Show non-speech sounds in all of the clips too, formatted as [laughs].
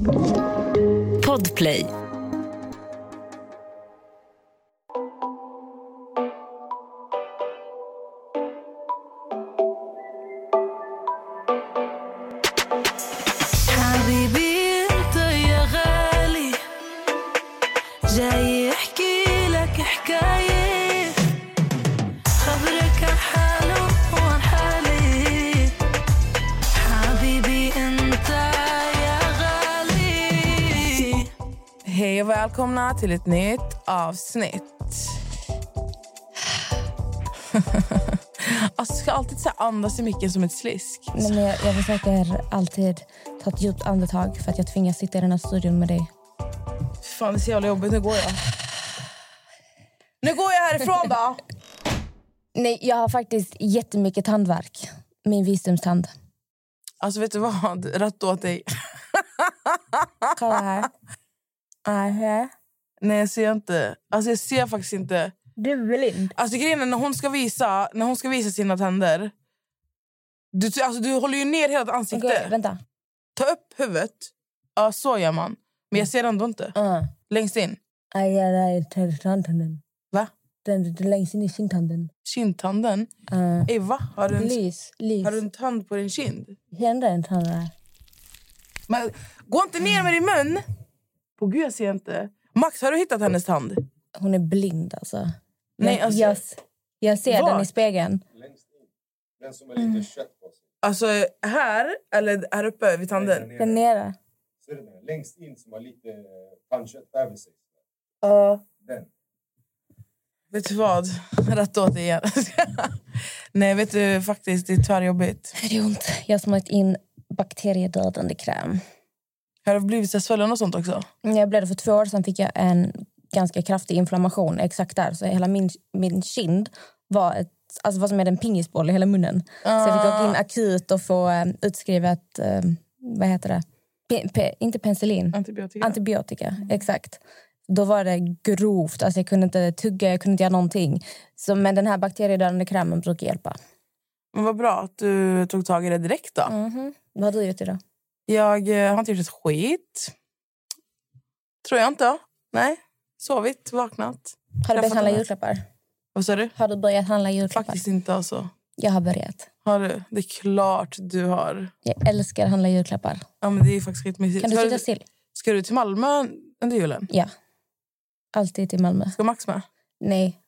Podplay. Välkomna till ett nytt avsnitt. alltså, ska alltid så andas i micken som ett slisk. Nej, men jag, jag försöker alltid ta ett djupt andetag för att jag tvingas sitta i den här studion med dig. Fan, det är så jävla jobbigt. Nu går jag. Nu går jag härifrån då! [laughs] Nej, jag har faktiskt jättemycket tandvärk. Min visdomstand. Alltså vet du vad? Rätt åt dig. Kolla här. [laughs] Aha. Nej, jag ser inte. Alltså jag ser faktiskt inte. Du är blind. Alltså grejen är när hon ska visa, när hon ska visa sina tänder. Du, alltså, du håller ju ner hela ditt ansikte. Okej, vänta. Ta upp huvudet. Ja, så gör man. Men jag ser ändå inte. Uh. Längst in. Aj, aj, tandtanden. Va? Den, den längst in i kindtanden. Kindtanden? Uh. Ey, va? Har du, en, Lys, lys. har du en tand på din kind? Händer en tand där. Men, gå inte ner med din mun! På gud, jag ser inte. Max, har du hittat hennes tand? Hon är blind alltså. Nej, jag, alltså- jag, jag ser Var? den i spegeln. Den som har lite kött på sig. Alltså här, eller här uppe vid tanden? Nej, Den nere. Ser du den? Längst in som har lite eh, tandkött över sig. Ja. Den. Vet du vad? Rätt åt dig igen. [laughs] Nej, vet du faktiskt, det är tvärjobbigt. Det är ont. Jag har smörjt in bakteriedödande kräm. Har du blivit så svullen och sånt också? När jag blev det för två år sedan fick jag en ganska kraftig inflammation exakt där. Så hela min, min kind var, ett, alltså var som en pingisboll i hela munnen. Så jag fick åka in akut och få eh, utskrivet, eh, vad heter det? Pe, pe, inte penicillin, Antibiotika? antibiotika. Exakt. Då var det grovt. Alltså jag kunde inte tugga, jag kunde inte göra någonting. Så, men den här bakteriedödande krämen brukar hjälpa. Men vad bra att du tog tag i det direkt då. Mhm. Vad har du gjort idag? Jag eh, har inte gjort ett skit. Tror jag inte. Nej. Sovit, vaknat. Har du börjat handla julklappar? Vad sa du? Har du börjat handla julklappar? Faktiskt inte alltså. Jag har börjat. Har du? Det är klart du har. Jag älskar att handla julklappar. Ja, men det är faktiskt skitmysigt. Kan du sitta still? Ska du till Malmö under julen? Ja. Alltid till Malmö. Ska Max med? Nej.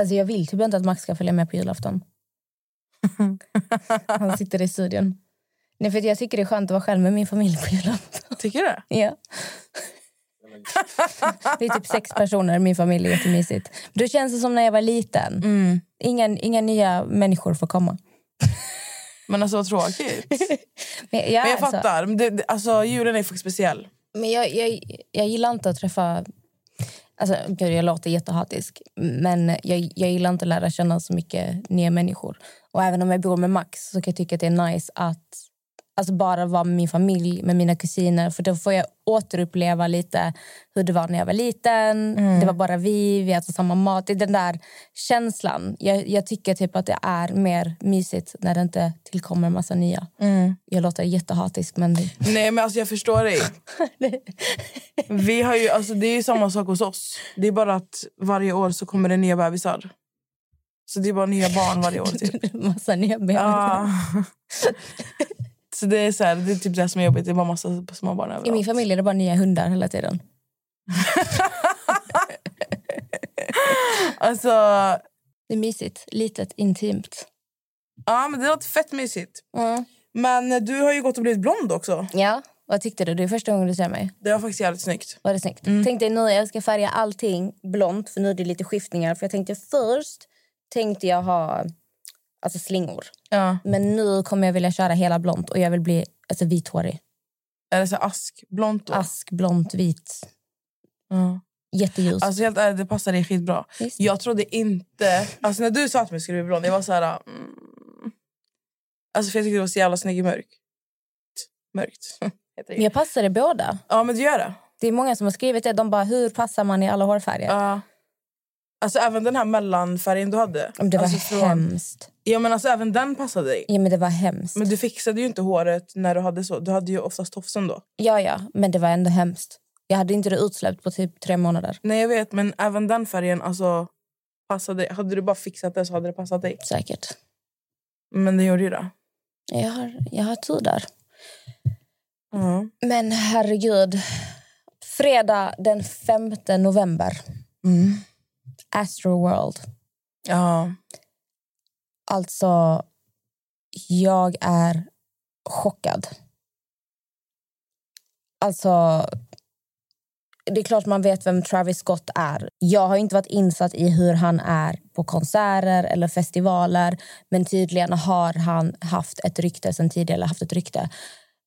Alltså jag vill typ inte att Max ska följa med på julafton. [laughs] Han sitter i studion. Nej, för jag tycker det är skönt att vara själv med min familj på julafton. Tycker du det? [laughs] Ja. Det är typ sex personer i min familj. Är jättemysigt. Då känns det som när jag var liten. Mm. Inga, inga nya människor får komma. Men alltså vad tråkigt. [laughs] Men jag, Men jag är så- fattar. Det, det, alltså, julen är faktiskt speciell. Men jag, jag, jag gillar inte att träffa... Alltså, gud, jag låter jättehatisk, men jag, jag gillar inte att lära känna så mycket nya människor. Och även om jag bor med Max så kan jag tycka att det är nice att alltså bara vara med min familj, med mina kusiner. För då får jag återuppleva lite hur det var när jag var liten. Det var bara vi, vi åt samma mat. Det är den där känslan. Jag, jag tycker typ att det är mer mysigt när det inte tillkommer en massa nya. Jag låter jättehatisk, men... [laughs] Nej men alltså jag förstår dig. [laughs] Vi har ju, alltså, det är ju samma sak hos oss. Det är bara att varje år så kommer det nya bebisar. Så det är bara nya barn varje år typ. [laughs] massa nya bebisar. Ja. Så det är, så här, det är typ det som är jobbigt. Det är bara massa små barn I överallt. min familj är det bara nya hundar hela tiden. [laughs] Alltså, Det är mysigt, litet, intimt. ja men det låter fett mysigt. Mm. Men du har ju gått och blivit blond också. Ja, vad tyckte du? Det är första gången du ser mig. Det var faktiskt jävligt snyggt. Var det snyggt? Tänkte nu jag ska färga allting blont för nu är det lite skiftningar. För jag tänkte först tänkte jag ha alltså slingor. Ja. Men nu kommer jag vilja köra hela blont och jag vill bli alltså, vithårig. Är det så askblont då? Ask, blont, vit. Ja. Jätteljus. Alltså helt ärligt, det passar dig skitbra. Visst. Jag trodde inte... Alltså när du sa att jag skulle bli blond, jag var så här... Mm, alltså för jag tyckte det var så jävla snygg i mörkt. Mörkt. [laughs] Men jag passar i båda. Ja men du gör det. Det är många som har skrivit det. De bara, hur passar man i alla hårfärger? Ja. Alltså även den här mellanfärgen du hade. Men Det var alltså, från- hemskt. Ja men alltså även den passade dig. Ja, men det var hemskt. Men du fixade ju inte håret när du hade så. Du hade ju oftast tofsen då. Ja, ja, men det var ändå hemskt. Jag hade inte det utsläppt på typ tre månader. Nej jag vet men även den färgen alltså passade. Hade du bara fixat det så hade det passat dig. Säkert. Men det gjorde ju det. Jag har, jag har tur där. Ja. Men herregud. Fredag den 5 november. Mm. Astroworld. Ja. Alltså, jag är chockad. Alltså, det är klart man vet vem Travis Scott är. Jag har inte varit insatt i hur han är på konserter eller festivaler men tydligen har han haft ett rykte sen tidigare. Haft ett rykte.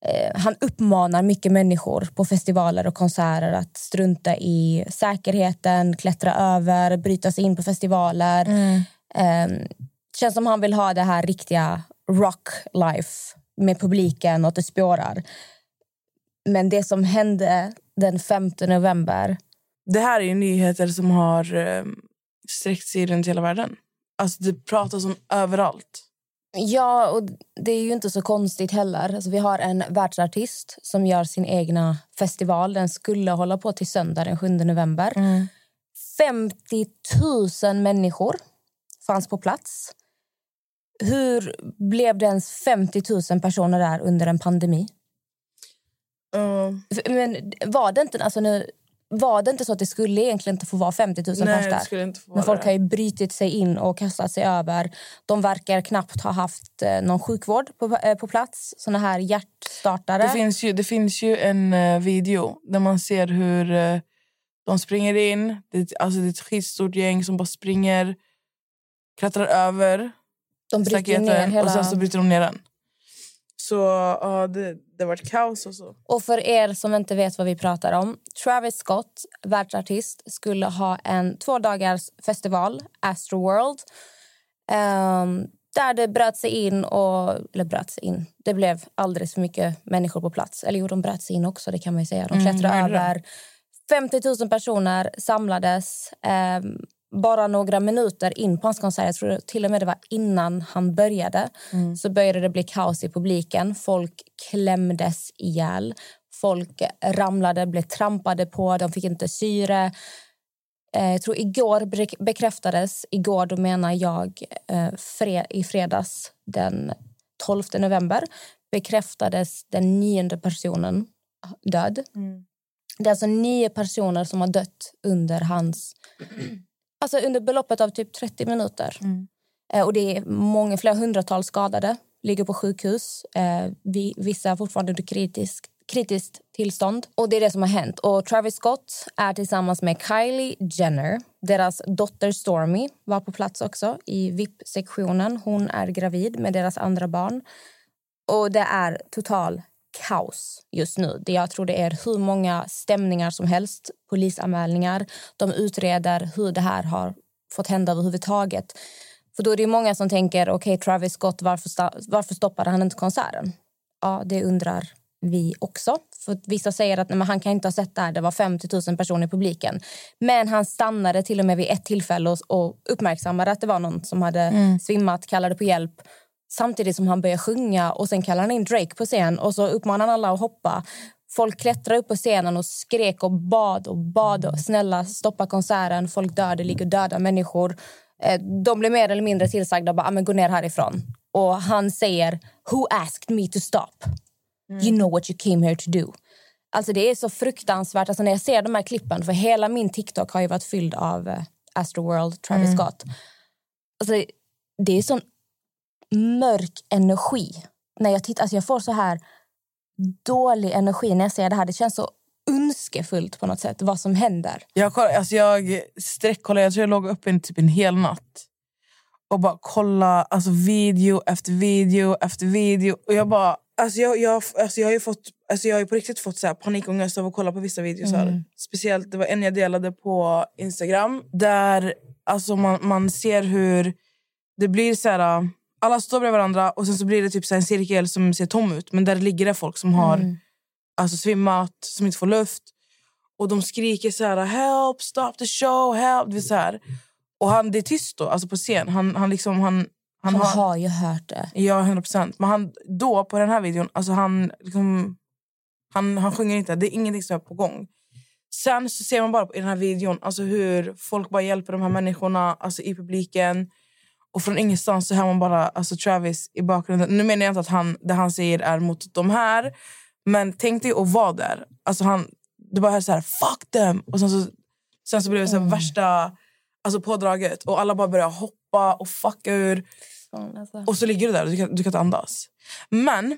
Eh, han uppmanar mycket människor på festivaler och konserter att strunta i säkerheten, klättra över, bryta sig in på festivaler. Eh, känns som han vill ha det här riktiga rock life med publiken och att det spårar. Men det som hände den 5 november... Det här är nyheter som har eh, sträckt sig runt hela världen. Alltså det pratas om överallt. Ja, och det är ju inte så konstigt heller. Alltså, vi har en världsartist som gör sin egna festival. Den skulle hålla på till söndag den 7 november. 50 000 människor fanns på plats. Hur blev det ens 50 000 personer där under en pandemi? Ja. Men var det inte, alltså nu, var det inte så att det skulle egentligen inte få vara 50 000 Nej, pers där? Men folk det. har ju brytit sig in och kastat sig över. De verkar knappt ha haft eh, någon sjukvård på, eh, på plats. Såna här hjärtstartare. Det finns, ju, det finns ju en eh, video där man ser hur de springer in. Det, alltså det är ett skitstort gäng som bara springer, klättrar över de bryter ner hela... och sen så bryter de ner den. Så ja, det, det har varit kaos och så. Och för er som inte vet vad vi pratar om. Travis Scott, världsartist, skulle ha en två dagars festival, Astroworld. ehm, där det bröt sig in och... Eller bröt sig in. Det blev alldeles för mycket människor på plats. Eller jo, de bröt sig in också, det kan man ju säga. De Mm, klättrade det? över. 50 000 personer samlades ehm, bara några minuter in på hans konsert. Jag tror till och med det var innan han började. Så började det bli kaos i publiken. Folk klämdes ihjäl. Folk ramlade, blev trampade på, de fick inte syre. Eh, jag tror igår bekräftades, igår då menar jag eh, i fredags den 12 november bekräftades den nionde personen död. Det är alltså nio personer som har dött under hans... Alltså under beloppet av typ 30 minuter. Eh, och det är många, flera hundratals skadade. Ligger på sjukhus. Eh, vi, vissa är fortfarande under kritisk, kritiskt tillstånd. Och det är det som har hänt. Och Travis Scott är tillsammans med Kylie Jenner. Deras dotter Stormy var på plats också i VIP-sektionen. Hon är gravid med deras andra barn. Och det är total kaos just nu. Det- Jag tror det är hur många stämningar som helst, polisanmälningar. De utreder hur det här har fått hända överhuvudtaget. För då är det många som tänker, okej Travis Scott, varför, varför stoppade han inte konserten? Ja, det undrar vi också. För vissa säger att nej, han kan inte ha sett det här. Det var 50 000 personer i publiken. Men han stannade till och med vid ett tillfälle och, och uppmärksammade att det var någon som hade svimmat, kallade på hjälp. Samtidigt som han började sjunga och sen kallade han in Drake på scen och så uppmanade han alla att hoppa. Folk klättrade upp på scenen och skrek och bad och bad. Och, Snälla, stoppa konserten. Folk dör, det ligger döda människor. Eh, De blev mer eller mindre tillsagda bara, "Ah, men gå ner härifrån. Och han säger, who asked me to stop? You know what you came here to do. Alltså det är så fruktansvärt. Alltså när jag ser de här klippen, för hela min TikTok har ju varit fylld av eh, Astroworld, Travis Scott. Alltså, det är sån mörk energi. När jag tittar, alltså jag får så här dålig energi när jag ser det här. Det känns så ondskefullt på något sätt, vad som händer. Jag, koll, alltså jag sträckkollade, jag tror jag låg uppe en, typ en hel natt. Och bara kolla alltså video efter video efter video. Och jag bara... Alltså jag, jag, alltså jag har ju fått, alltså jag har ju på riktigt fått så här panikångest av att kolla på vissa videos. Här. Speciellt, det var en jag delade på Instagram. Där alltså man, man ser hur det blir så här... Alla står bredvid varandra och sen så blir det typ så en cirkel som ser tom ut. Men där ligger det folk som har alltså svimmat, som inte får luft. Och de skriker så här, help, stop the show, help. Det så här. Och han, det är tyst då, alltså på scen. Han, han, liksom, han, han, Han har... har ju hört det. Ja, 100 procent. Men han, då, på den här videon, alltså han, liksom, han, han sjunger inte. Det är ingenting som är på gång. Sen så ser man bara i den här videon alltså hur folk bara hjälper de här människorna alltså i publiken. Och från ingenstans så hör man bara alltså Travis i bakgrunden. Nu menar jag inte att han, det han säger är mot de här. Men tänk dig att vara där. Alltså han, det bara hör så här, fuck them! Och sen så, sen så blev det så här värsta alltså pådraget. Och alla bara börjar hoppa och fucka ur. Alltså. Och så ligger du där och du kan, du kan inte andas. Men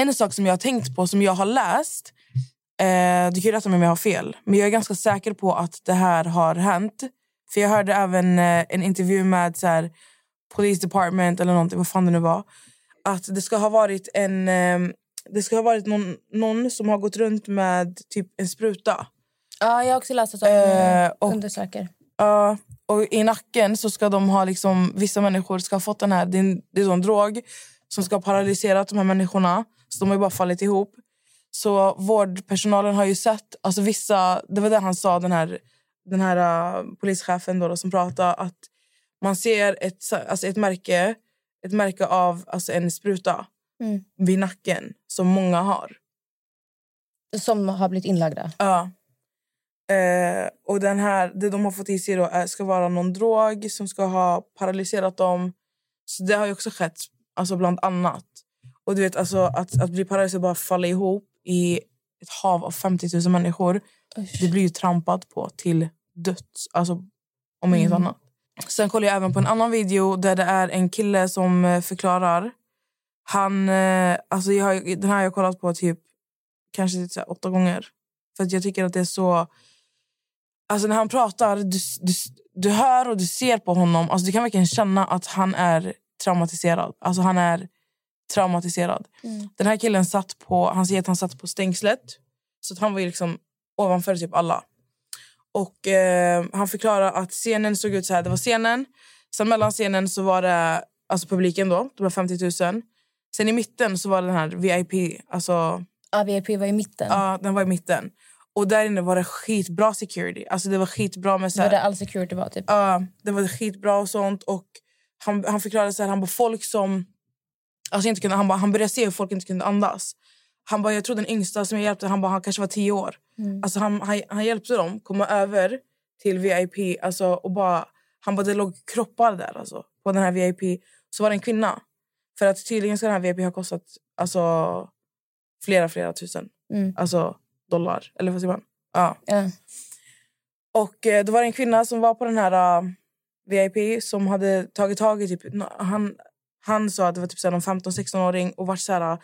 En sak som jag har tänkt på, som jag har läst... Eh, du kan rätta mig om jag har fel, men jag är ganska säker på att det här har hänt. För Jag hörde även eh, en intervju med så här, Police Department eller någonting, vad fan det nu var. Att det ska ha varit en... Eh, det ska ha varit någon, någon som har gått runt med typ en spruta. Ja, jag har också läst att de Eh, eh, och- undersöker. Ja, och i nacken så ska de ha liksom, vissa människor ska ha fått den här, det är en, det är en drog som ska ha paralyserat de här människorna. Så de har ju bara fallit ihop. Så vårdpersonalen har ju sett, alltså vissa, det var det han sa den här, den här uh, polischefen då, då, som pratade att man ser ett, alltså ett märke, ett märke av alltså en spruta Mm. vid nacken som många har. Som har blivit inlagda. Ja. Eh, och den här, det de har fått i sig då är, ska vara någon drog som ska ha paralyserat dem. Så det har ju också skett, alltså bland annat. Och du vet, alltså, att, att bli paralyserad och bara falla ihop i ett hav av 50 000 människor. Det blir ju trampat på till döds, alltså om inget annat. Sen kollar jag även på en annan video där det är en kille som eh, förklarar. Han, eh, alltså jag, den här har jag kollat på typ kanske så här åtta gånger. För att jag tycker att det är så... Alltså när han pratar, du, du, du hör och du ser på honom. Alltså du kan verkligen känna att han är traumatiserad. Alltså han är traumatiserad. Den här killen satt på, han säger att han satt på stängslet. Så att han var ju liksom ovanför typ alla. Och eh, han förklarar att scenen såg ut så här. Det var scenen. Sen mellan scenen så var det alltså publiken då. Det var 50 000. Sen i mitten så var den här VIP. Alltså Ja, VIP var i mitten. Ja, den var i mitten. Och där inne var det skitbra security. Alltså det var skitbra med så Det var här, det all security var. Typ. Ja, det var skitbra och sånt. Och han, han förklarade så här, han bara folk som... Alltså inte kunde, han, bara, han började se hur folk inte kunde andas. Han bara, jag tror den yngsta som jag hjälpte, han, bara, han kanske var tio år. Alltså han, han, han hjälpte dem komma över till VIP. Alltså, och bara, han bara, det låg kroppar där alltså, på den här VIP. Så var det en kvinna. För att tydligen ska den här VIP ha kostat alltså, flera, flera tusen. Mm. Alltså dollar. Eller vad säger man? Ja. Ja. Och eh, då var det en kvinna som var på den här uh, VIP som hade tagit tag i... Typ, han, han sa att det var typ så här någon 15-16-åring och varit så här...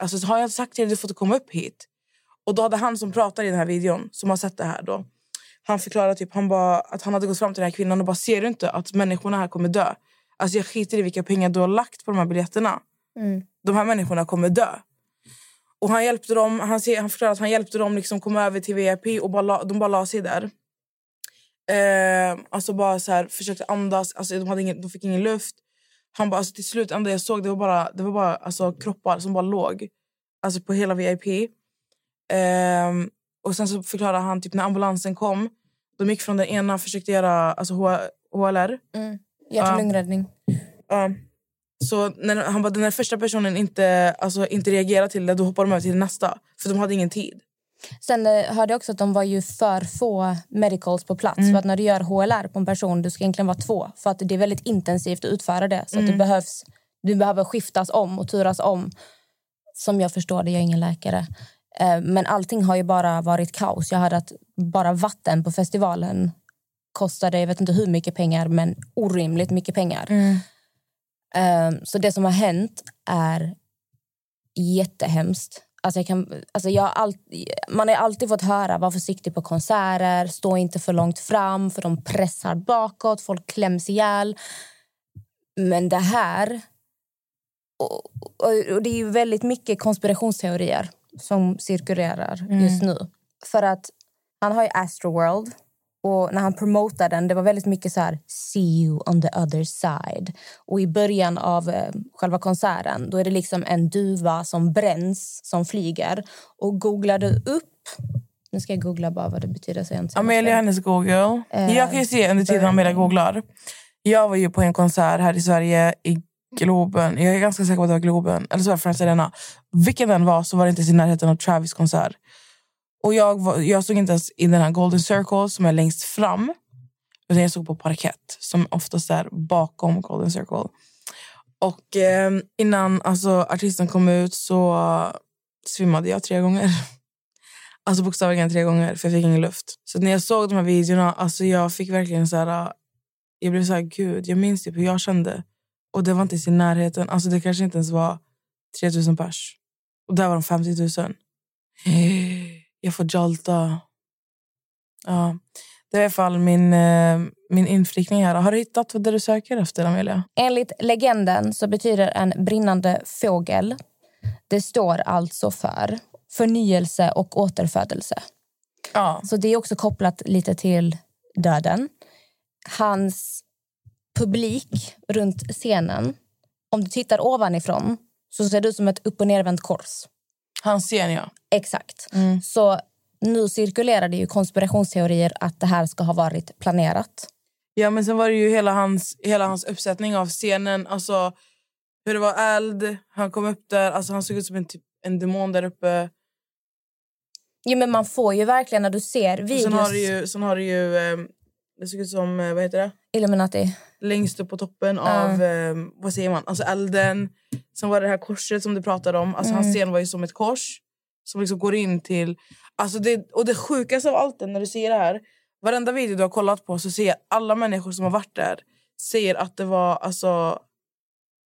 Alltså, så har jag sagt till dig du får inte komma upp hit? Och då hade han som pratar i den här videon, som har sett det här då. Han förklarade typ, han bara, att han hade gått fram till den här kvinnan och bara ser du inte att människorna här kommer dö? Alltså jag skiter i vilka pengar du har lagt på de här biljetterna. Mm. De här människorna kommer dö. Och han hjälpte dem, han, han förklarade att han hjälpte dem liksom komma över till VIP och bara la, de bara la sig där. Eh, alltså bara så här, försökte andas, alltså de, hade ingen, de fick ingen luft. Han bara, alltså till slut, enda jag såg det var bara, det var bara alltså, kroppar som bara låg. Alltså på hela VIP. Ehm, och sen så förklarade han typ när ambulansen kom. De gick från den ena försökte göra alltså, HLR. Mm. Hjärt och Ja. lungräddning. Ja. Så när, han bara, när första personen inte, alltså, inte reagerar till det, då hoppar de över till nästa. För de hade ingen tid. Sen eh, hörde jag också att de var ju för få medicals på plats. Mm. För att när du gör HLR på en person, du ska egentligen vara två. För att det är väldigt intensivt att utföra det. Så att Mm. det behövs, du behöver skiftas om och turas om. Som jag förstår det, jag är ingen läkare. Eh, Men allting har ju bara varit kaos. Jag hörde att bara vatten på festivalen kostade, jag vet inte hur mycket pengar, men orimligt mycket pengar. Eh, Så det som har hänt är jättehemskt. Alltså jag kan, alltså jag all, man har alltid fått höra var försiktig på konserter, stå inte för långt fram för de pressar bakåt, folk kläms ihjäl. Men det här... Och, och, och det är ju väldigt mycket konspirationsteorier som cirkulerar just nu. För att han har ju Astroworld och när han promotar den, det var väldigt mycket så här see you on the other side. Och i början av eh, själva konserten, då är det liksom en duva som bränns som flyger och googlar du upp nu ska jag googla bara vad det betyder så jag Amelia hennes Google. Eh, jag kan ju se under tiden Amelia googlar. Jag var ju på en konsert här i Sverige i Globen. Jag är ganska säker på att det var Globen. Eller så var det Friends Arena. Vilken den var så var det inte i närheten av Travis konsert. Och jag, var, jag stod inte ens i den här Golden Circle som är längst fram. Utan jag stod på parkett som oftast är bakom Golden Circle. Och eh, innan alltså, artisten kom ut så svimmade jag tre gånger. [laughs] Alltså bokstavligen tre gånger, för jag fick ingen luft. Så när jag såg de här videorna, alltså jag fick verkligen så här... Jag blev så här, gud, jag minns typ hur jag kände. Och det var inte ens i närheten. Alltså det kanske inte ens var 3000 pers. Och där var de 50 000. Jag får jalta. Ja. Det är i alla fall min, eh, min inflikning här. Har du hittat vad du söker efter, Amelia? Enligt legenden så betyder en brinnande fågel det står alltså för förnyelse och återfödelse. Ja. Så det är också kopplat lite till döden. Hans publik runt scenen, om du tittar ovanifrån så ser det ut som ett upp och nervänt kors. Hans scen, ja. Exakt. Så nu cirkulerar det ju konspirationsteorier att det här ska ha varit planerat. Ja, men sen var det ju hela hans, hela hans uppsättning av scenen. Alltså, hur det var eld, han kom upp där. Alltså, han såg ut som en, typ, en demon där uppe. Jo, men man får ju verkligen när du ser videos... sen har du ju, sen har du ju det såg ut som, eh, vad heter det? Illuminati. Längst upp på toppen av, eh, vad säger man? Alltså elden. Sen var det här korset som du pratade om. Alltså hans scen var ju som ett kors. Som liksom går in till... Alltså det, och det sjukaste av allt är när du ser det här. Varenda video du har kollat på så ser alla människor som har varit där säger att det var alltså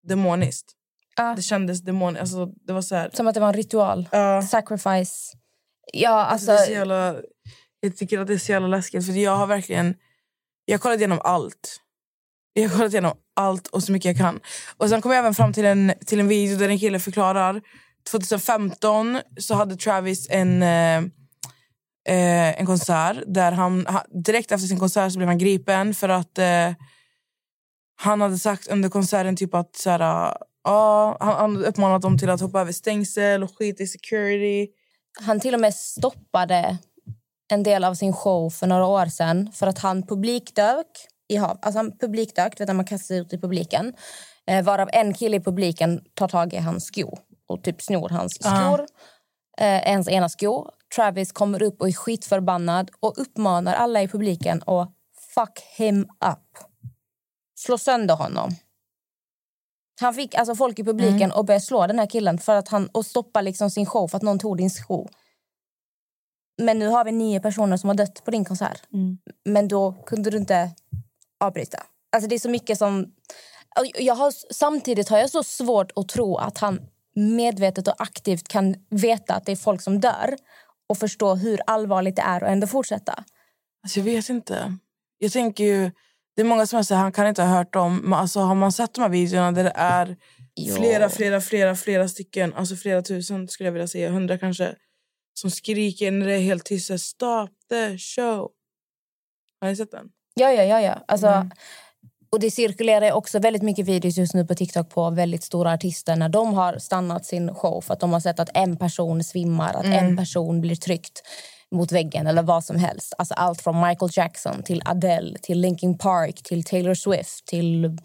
demoniskt. Ja. Det kändes demoniskt. Alltså, det var så här... Som att det var en ritual. Ja. Sacrifice. Ja, Alltså, alltså... jävla, jag tycker att det är så jävla läskigt. För jag har verkligen... Jag kollat igenom allt. Jag har kollat igenom allt och så mycket jag kan. Och Sen kom jag även fram till en, till en video där en kille förklarar. 2015 så hade Travis en, eh, eh en konsert. Där han, direkt efter sin konsert så blev han gripen för att eh, han hade sagt under konserten typ att så här, ja, han, han uppmanat dem till att hoppa över stängsel och skit i security. Han till och med stoppade en del av sin show för några år sedan för att han publikdök i hav. Alltså han publikdök, du vet när man kastar sig ut i publiken. Eh, varav en kille i publiken tar tag i hans sko och typ snor hans skor. Eh, ens ena sko. Travis kommer upp och är skitförbannad och uppmanar alla i publiken att fuck him up. Slå sönder honom. Han fick alltså folk i publiken att börja slå den här killen för att han, och stoppa liksom sin show för att någon tog din sko. Men nu har vi nio personer som har dött på din konsert. Men då kunde du inte avbryta. Alltså det är så mycket som... Jag har, samtidigt har jag så svårt att tro att han medvetet och aktivt kan veta att det är folk som dör och förstå hur allvarligt det är och ändå fortsätta. Alltså jag vet inte. Jag tänker ju... Det är många som säger han kan inte ha hört dem. Men alltså, har man sett de här videorna där det är Jo. flera, flera, flera, flera stycken, alltså flera tusen skulle jag vilja säga, hundra kanske, som skriker när det är helt tyst. Stop the show. Har ni sett den? Ja, ja, ja. ja. Alltså, Mm. Och det cirkulerar också väldigt mycket videos just nu på TikTok på väldigt stora artister när de har stannat sin show för att de har sett att en person svimmar, att Mm. en person blir tryckt mot väggen eller vad som helst. Alltså allt från Michael Jackson till Adele, till Linkin Park, till Taylor Swift, till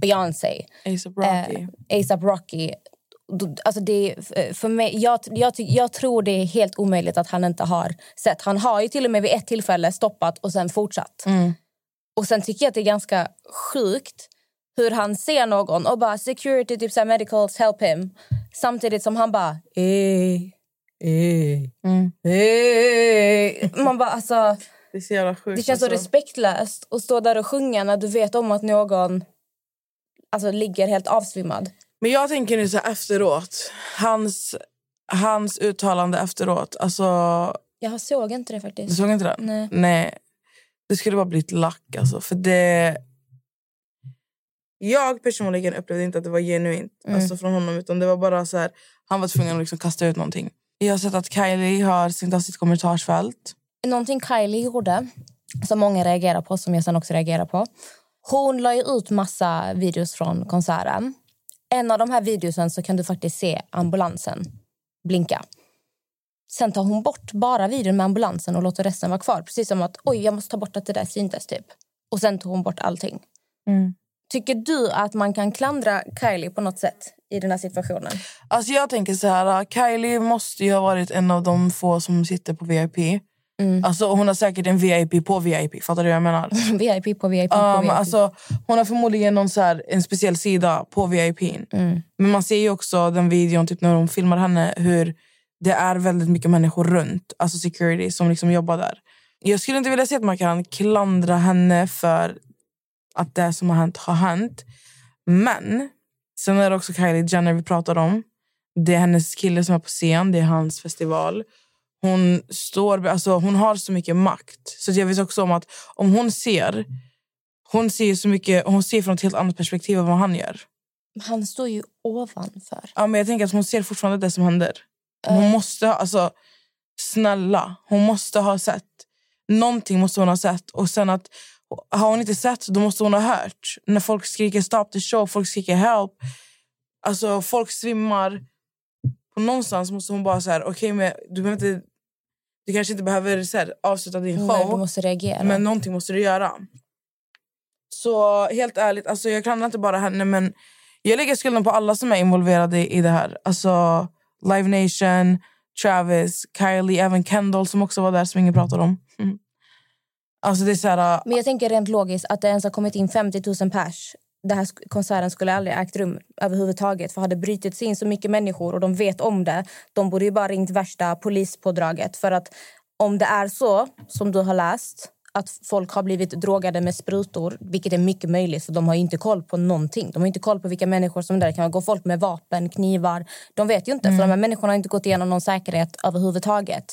Beyoncé. ASAP Rocky. Eh, ASAP Rocky. Alltså det, för mig, jag, jag, jag tror det är helt omöjligt att han inte har sett. Han har ju till och med vid ett tillfälle stoppat och sen fortsatt. Och sen tycker jag att det är ganska sjukt hur han ser någon och bara security, typ så här, medicals, help him. Samtidigt som han bara... Eh, eh, eh. Man bara alltså... Det är så jävla sjukt. Det känns så alltså. respektlöst att stå där och sjunga när du vet om att någon alltså, ligger helt avsvimmad. Men jag tänker nu så här efteråt. Hans, hans uttalande efteråt, alltså... Jag såg inte det Du faktiskt. såg inte det? Nej. Nej. Det skulle bara blivit lack alltså. För det... Jag personligen upplevde inte att det var genuint Mm. alltså från honom. Utan det var bara så här, han var tvungen att liksom kasta ut någonting. Jag har sett att Kylie har stängt av sitt kommentarsfält. Någonting Kylie gjorde, som många reagerar på, som jag sen också reagerar på. Hon la ut massa videos från konserten. En av de här videosen så kan du faktiskt se ambulansen blinka. Sen tar hon bort bara videon med ambulansen och låter resten vara kvar. Precis som att oj, jag måste ta bort att det där syntes typ. Och sen tog hon bort allting. Tycker du att man kan klandra Kylie på något sätt i den här situationen? Alltså jag tänker så här, Kylie måste ju ha varit en av de få som sitter på VIP. Mm. Alltså hon har säkert en VIP på VIP, fattar du vad jag menar? [laughs] VIP på VIP på Ja, VIP. alltså, hon har förmodligen någon så här, en speciell sida på VIP. Mm. Men man ser ju också den videon typ när de filmar henne hur det är väldigt mycket människor runt, alltså security som liksom jobbar där. Jag skulle inte vilja säga att man kan klandra henne för att det som har hänt har hänt. Men sen är det också Kylie Jenner vi pratar om. Det är hennes kille som är på scen, det är hans festival. Hon, står, alltså hon har så mycket makt. Så jag vet också om att om hon ser hon ser så mycket, hon ser från ett helt annat perspektiv än vad han gör. Han står ju ovanför. Ja, men jag tänker att hon ser fortfarande det som händer. Hon Eh. måste ha, alltså, snälla, hon måste ha sett. Någonting måste hon ha sett. Och sen att, har hon inte sett, då måste hon ha hört. När folk skriker stop the show, folk skriker help. Alltså, folk svimmar. På någonstans måste hon bara säga, okej, men du behöver inte... Du kanske inte behöver så här, avsluta din Nej, show. du måste reagera. Men någonting måste du göra. Så helt ärligt, alltså jag klandrar inte bara henne men jag lägger skulden på alla som är involverade i det här. Alltså Live Nation, Travis, Kylie, även Kendall som också var där som ingen pratar om. Mm. Alltså det är så här, Men jag tänker rent logiskt att det ens har kommit in 50 000 pers. Den här konserten skulle aldrig ägt rum överhuvudtaget. För hade sig in så mycket människor och de vet om det. De borde ju bara ringt värsta polispådraget. För att om det är så, som du har läst, att folk har blivit drogade med sprutor, vilket är mycket möjligt för de har inte koll på någonting. De har inte koll på vilka människor som är där. Det kan gå folk med vapen, knivar. De vet ju inte, för de här människorna har inte gått igenom någon säkerhet överhuvudtaget.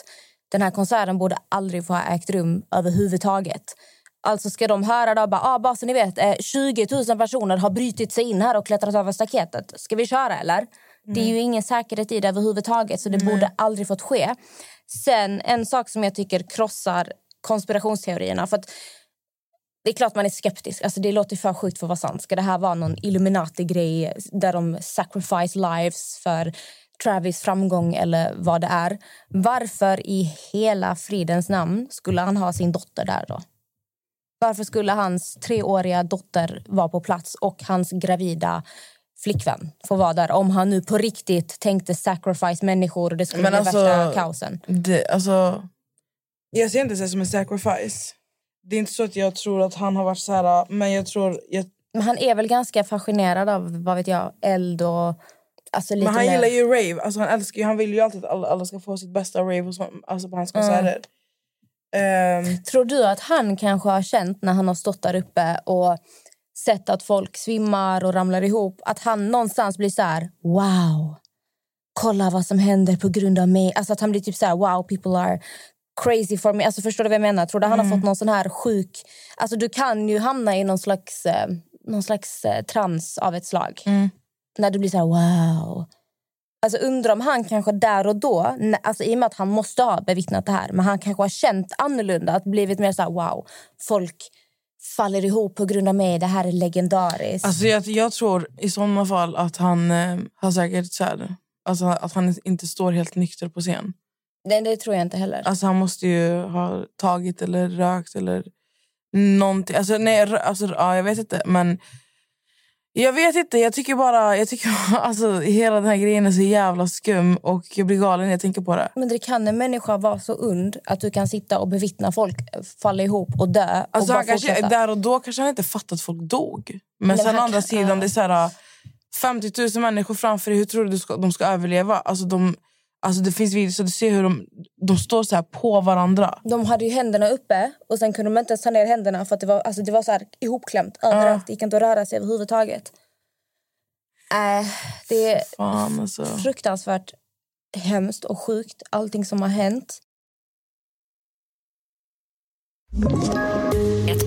Den här konserten borde aldrig få ha ägt rum överhuvudtaget. Alltså ska de höra då bara, ah, bara så ni vet, eh, 20 000 personer har brutit sig in här och klättrat över staketet. Ska vi köra eller? Det är ju ingen säkerhet i det överhuvudtaget så det borde aldrig fått ske. Sen en sak som jag tycker krossar konspirationsteorierna. För att det är klart man är skeptisk. Alltså det låter för sjukt för att vara sant. Ska det här vara någon Illuminati-grej där de sacrifice lives för Travis framgång eller vad det är? Varför i hela fridens namn skulle han ha sin dotter där då? Varför skulle hans treåriga dotter vara på plats och hans gravida flickvän få vara där om han nu på riktigt tänkte sacrifice människor och det skulle Men bli alltså- värsta kaosen? det, alltså, jag ser inte det som en sacrifice. Det är inte så att jag tror att han har varit så här, men jag tror... Jag, Men han är väl ganska fascinerad av vad vet jag, eld och... Alltså lite men han gillar ju rave. Alltså han, älskar, han vill ju alltid att alla, alla ska få sitt bästa rave hos, alltså på hans konserter. Ehm, Tror du att han kanske har känt när han har stått där uppe och sett att folk svimmar och ramlar ihop att han någonstans blir så här wow, kolla vad som händer på grund av mig. Alltså att han blir typ så här wow, people are crazy for me. Alltså förstår du vad jag menar? Tror du han har fått någon sån här sjuk... Alltså du kan ju hamna i någon slags, eh, någon slags eh, trans av ett slag. När du blir så här wow. Alltså undrar om han kanske där och då, alltså i och med att han måste ha bevittnat det här, men han kanske har känt annorlunda, att blivit mer så här wow, folk faller ihop på grund av mig, det här är legendariskt. Alltså jag, jag tror i sådana fall att han eh, har säkert så här, alltså att han inte står helt nykter på scen. Nej, det tror jag inte heller. Alltså han måste ju ha tagit eller rökt eller någonting. Alltså, nej, alltså, ja, jag vet inte. Men jag vet inte. Jag tycker bara... Jag tycker, [laughs] alltså, hela den här grejen är så jävla skum och jag blir galen när jag tänker på det. Men det kan en människa vara så und att du kan sitta och bevittna folk falla ihop och dö och Alltså, bara kanske, där och då kanske han inte fattat att folk dog. Men Nej, sen andra kan- sidan, ja. det är så här, 50 000 människor framför dig. Hur tror du ska, de ska överleva? Alltså, de, alltså, det finns videos så du ser hur de, de står så här på varandra. De hade ju händerna uppe och sen kunde de inte ens ta ner händerna för att det var, alltså det var så här ihopklämt överallt. Det gick inte att röra sig överhuvudtaget. Äh, det är Fan, alltså. fruktansvärt hemskt och sjukt, allting som har hänt.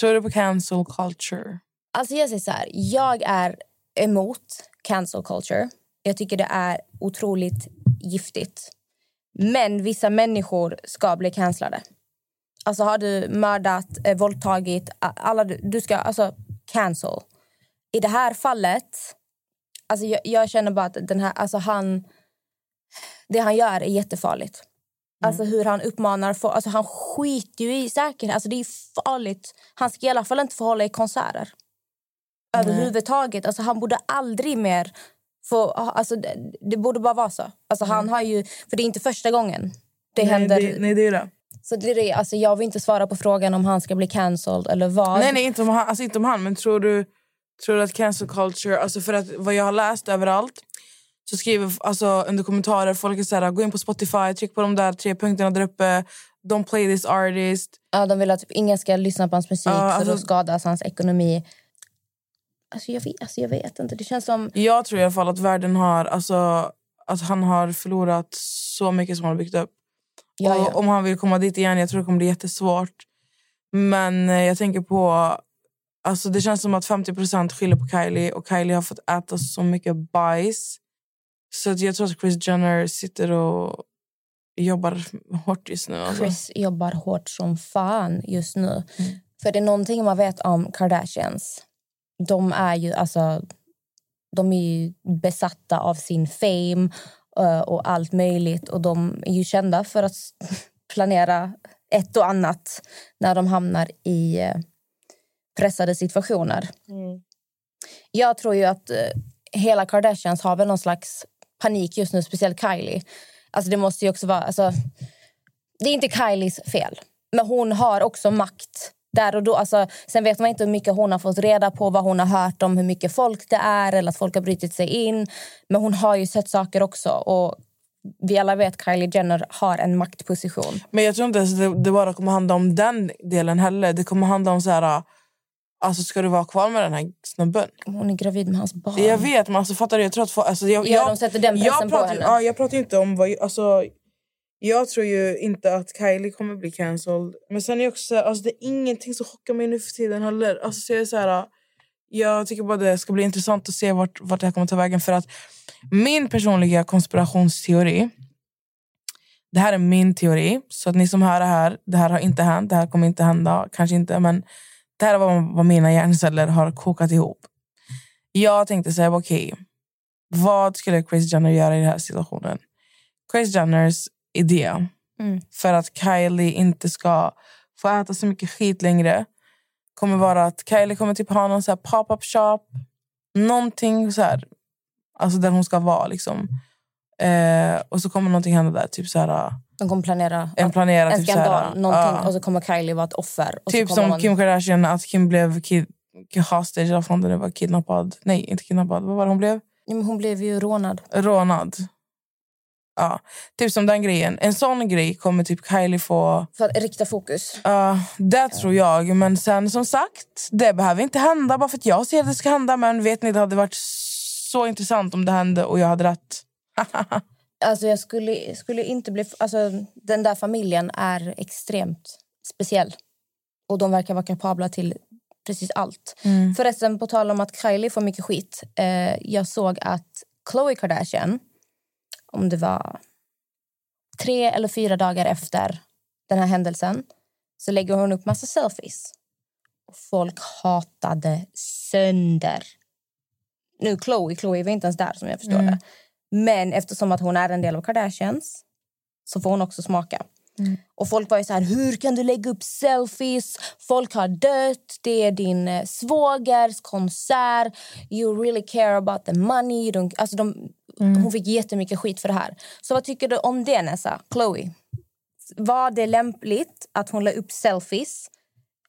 Tror du på cancel culture? Alltså jag säger så här, jag är emot cancel culture. Jag tycker det är otroligt giftigt. Men vissa människor ska bli cancellade. Alltså har du mördat, eh, våldtagit, alla du, du ska alltså cancel. I det här fallet, alltså jag, jag känner bara att den här, alltså han, det han gör är jättefarligt. Alltså hur han uppmanar folk, alltså han skiter ju i säkerhet. Alltså det är farligt. Han ska i alla fall inte få hålla i konserter. Överhuvudtaget. Alltså han borde aldrig mer få, alltså det, det borde bara vara så. Alltså han har ju, för det är inte första gången det händer. Nej, det, nej, det är det. Så det är det, alltså jag vill inte svara på frågan om han ska bli cancelled eller vad. Nej, nej inte, om han, alltså inte om han. Men tror du, tror du att cancel culture... Alltså för att vad jag har läst överallt så skriver alltså, under kommentarer folk är så här, gå in på Spotify, tryck på de där tre punkterna där uppe. Don't play this artist. Ja, de vill att typ ingen ska lyssna på hans musik Ja, för alltså- då skadas hans ekonomi. Alltså jag, vet, alltså jag vet inte. Det känns som... Jag tror i alla fall att världen har... Alltså, att han har förlorat så mycket som han har byggt upp. Ja, och ja. Om han vill komma dit igen, jag tror det kommer bli jättesvårt. Men eh, jag tänker på... Alltså det känns som att 50% skyller på Kylie och Kylie har fått äta så mycket bajs. Så att jag tror att Chris Jenner sitter och jobbar hårt just nu. Alltså. Chris jobbar hårt som fan just nu. För det är någonting man vet om Kardashians. De är ju alltså de är ju besatta av sin fame eh, och allt möjligt. Och de är ju kända för att [laughs] planera ett och annat när de hamnar i eh, pressade situationer. Jag tror ju att eh, hela Kardashians har väl någon slags panik just nu, speciellt Kylie. Alltså det måste ju också vara... Alltså, det är inte Kylies fel, men hon har också makt där och då. Alltså, sen vet man inte hur mycket hon har fått reda på, vad hon har hört om hur mycket folk det är eller att folk har brutit sig in. Men hon har ju sett saker också. Och vi alla vet att Kylie Jenner har en maktposition. Men jag tror inte att det, det bara kommer handla om den delen heller. Det kommer handla om så här... Alltså ska du vara kvar med den här snubben? Hon är gravid med hans barn. Jag vet, men alltså, fattar du? Jag tror att... få- Alltså, jag, Ja, jag, de sätter den pressen jag på pratar, henne. Ja, jag pratar inte om vad... Alltså, jag tror ju inte att Kylie kommer bli cancelled. Men sen är också alltså, det är ingenting som chockar mig nu för tiden heller. Alltså, så jag, är så här, jag tycker bara det ska bli intressant att se vart, vart det här kommer ta vägen. För att min personliga konspirationsteori... Det här är min teori. Så att ni som hör det här, det här har inte hänt. Det här kommer inte hända. Kanske inte, men det här är vad, mina hjärnceller har kokat ihop. Jag tänkte säga, okej, vad skulle Chris Jenner göra i den här situationen? Chris Jenners idé Mm. för att Kylie inte ska få äta så mycket skit längre kommer vara att Kylie kommer typ ha någon pop-up shop. Någonting så här, alltså där hon ska vara. Liksom. Eh, och så kommer någonting hända där. Typ så här, De kommer planera en planerad... en typ så här, skandal, ja. och så kommer Kylie vara ett offer. Typ som man, Kim Kardashian, att Kim blev kid, hostage, fan det nu var, kidnappad. Nej, inte kidnappad. Vad var det hon blev? Men hon blev ju rånad. Rånad. Ja, typ som den grejen. En sån grej kommer typ Kylie få... För att rikta fokus. Ja, det tror jag. Men sen som sagt, det behöver inte hända bara för att jag ser att det ska hända. Men vet ni, det hade varit så intressant om det hände och jag hade rätt. Alltså jag skulle, skulle inte bli... Alltså, den där familjen är extremt speciell. Och de verkar vara kapabla till precis allt. Förresten, på tal om att Kylie får mycket skit. Eh, jag såg att Khloe Kardashian, om det var tre eller fyra dagar efter den här händelsen så lägger hon upp massa selfies. Och folk hatade sönder. Nu Chloe, Chloe var inte ens där som jag förstår det. Men eftersom att hon är en del av Kardashians så får hon också smaka. Och folk var ju så här, hur kan du lägga upp selfies? Folk har dött, det är din eh, svågers konsert. You really care about the money. Don't, alltså de, hon fick jättemycket skit för det här. Så vad tycker du om det, Nessa? Chloe? Var det lämpligt att hon la upp selfies?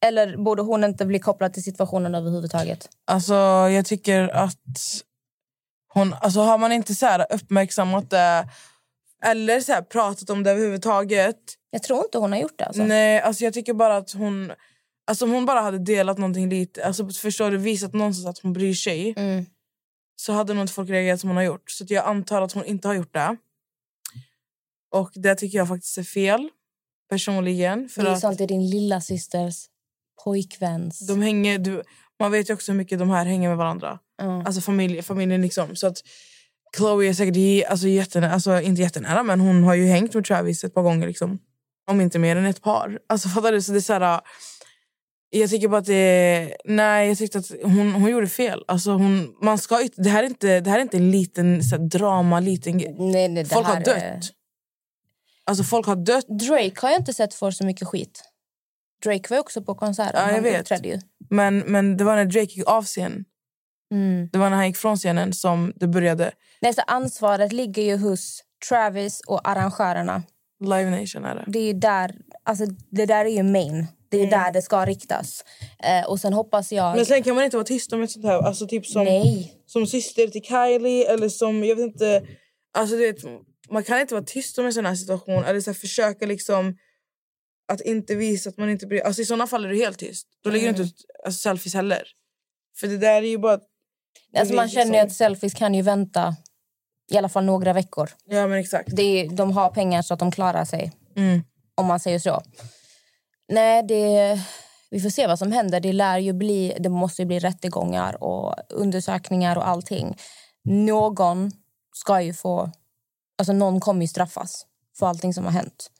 Eller borde hon inte bli kopplad till situationen överhuvudtaget? Alltså, jag tycker att hon... Alltså, har man inte så här uppmärksammat det eller så här pratat om det överhuvudtaget... Jag tror inte hon har gjort det. Alltså. Nej, alltså jag tycker bara att hon... Alltså om hon bara hade delat någonting lite, alltså förstår du, visat någonstans att hon bryr sig Mm. så hade nog inte folk reagerat som hon har gjort. Så att jag antar att hon inte har gjort det. Och det tycker jag faktiskt är fel, personligen. För det är att i din lilla systers pojkväns... de hänger, du, man vet ju också hur mycket de här hänger med varandra. Mm. Alltså familj, familjen liksom. Så att Chloe är säkert alltså, jättenära, alltså inte jättenära men hon har ju hängt med Travis ett par gånger liksom. Om inte mer än ett par. Alltså fattar du? Så det är så här, jag tycker bara att det Nej, jag tyckte att hon, hon gjorde fel. Alltså hon, man ska, det, här är inte, det här är inte en liten så här, drama, liten. Nej, nej, Folk har dött. är- Alltså folk har dött. Drake har jag inte sett få så mycket skit. Drake var också på konserten. Ja, jag vet. Men, men det var när Drake gick av scenen. Mm. Det var när han gick från scenen som det började. Nej, så ansvaret ligger ju hos Travis och arrangörerna. Live Nation är det. Det är där, alltså, det där är ju main. Det är ju där det ska riktas. Eh, och sen hoppas jag... Mm. Men sen kan man inte vara tyst om ett sånt här. Alltså typ som, Nej. som syster till Kylie eller som, jag vet inte. Alltså du vet, man kan inte vara tyst om en sån här situation. Eller så här, försöka liksom att inte visa att man inte bryr Alltså i såna fall är du helt tyst. Då lägger du inte ut alltså, selfies heller. För det där är ju bara... Alltså, man känner ju att selfies kan ju vänta i alla fall några veckor. Ja men exakt. Det är, de har pengar så att de klarar sig. Mm. Om man säger så. Nej, det, vi får se vad som händer. Det lär ju bli, det måste ju bli rättegångar och undersökningar och allting. Någon ska ju få... Alltså någon kommer ju straffas för allting som har hänt.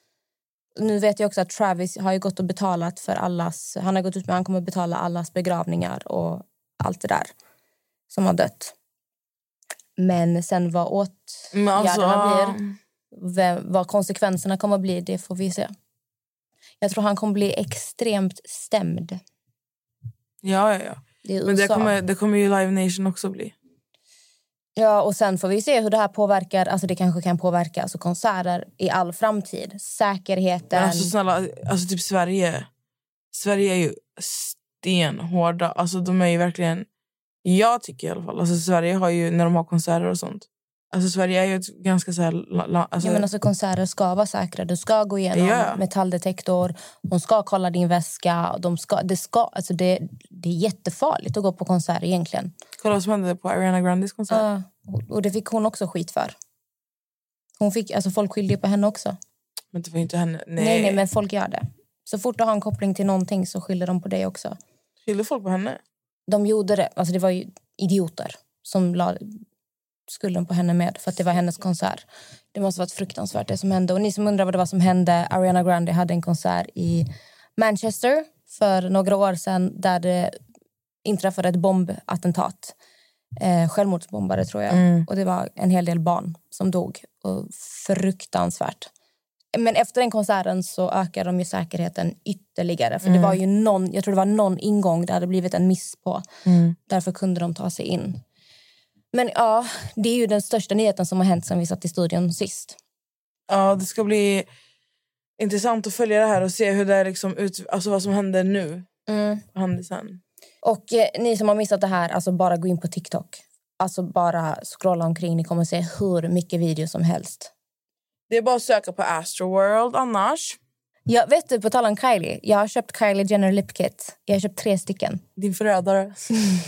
Nu vet jag också att Travis har ju gått och betalat för allas... Han har gått ut med att han kommer betala allas begravningar och allt det där som har dött. Men sen vad åtgärderna alltså, blir vem, vad konsekvenserna kommer att bli, det får vi se. Jag tror han kommer bli extremt stämd. Ja, ja, ja. Det Men det kommer, det kommer ju Live Nation också bli. Ja, och sen får vi se hur det här påverkar. Alltså det kanske kan påverka alltså konserter i all framtid. Säkerheten. Men alltså snälla, alltså typ Sverige. Sverige är ju stenhårda. Alltså de är ju verkligen... Jag tycker i alla fall. Alltså Sverige har ju, när de har konserter och sånt. Alltså Sverige är ju ett ganska så här... Alltså, ja, men alltså konserter ska vara säkra. Du ska gå igenom Ja. metalldetektor. De ska kolla din väska. De ska, det, ska, alltså det, det är jättefarligt att gå på konsert egentligen. Kolla vad som hände på Ariana Grandes konsert. Ja, och- det fick hon också skit för. Hon fick, alltså folk skyllde på henne också. Men det var inte henne. Nej, Nej. nej, men folk gör det. Så fort du har en koppling till någonting så skyller de på dig också. Skyllde folk på henne? De gjorde det. Alltså det var ju idioter som la skulden på henne med för att det var hennes konsert. Det måste varit fruktansvärt det som hände. Och ni som undrar vad det var som hände, Ariana Grande hade en konsert i Manchester för några år sedan där det inträffade ett bombattentat. Eh, självmordsbombare tror jag. Och det var en hel del barn som dog. Och fruktansvärt. Men efter den konserten så ökade de ju säkerheten ytterligare. För det var ju någon, jag tror det var någon ingång det hade blivit en miss på. Därför kunde de ta sig in. Men ja, det är ju den största nyheten som har hänt sen vi satt i studion sist. Ja, det ska bli intressant att följa det här och se hur det är liksom ut, alltså vad som händer nu. Vad händer sen? Och eh, ni som har missat det här, alltså bara gå in på TikTok. Alltså bara scrolla omkring. Ni kommer se hur mycket videos som helst. Det är bara att söka på Astroworld annars. Jag vet du, på tal om Kylie. Jag har köpt Kylie Jenner Lip Kit. Jag har köpt tre stycken. Din förrädare.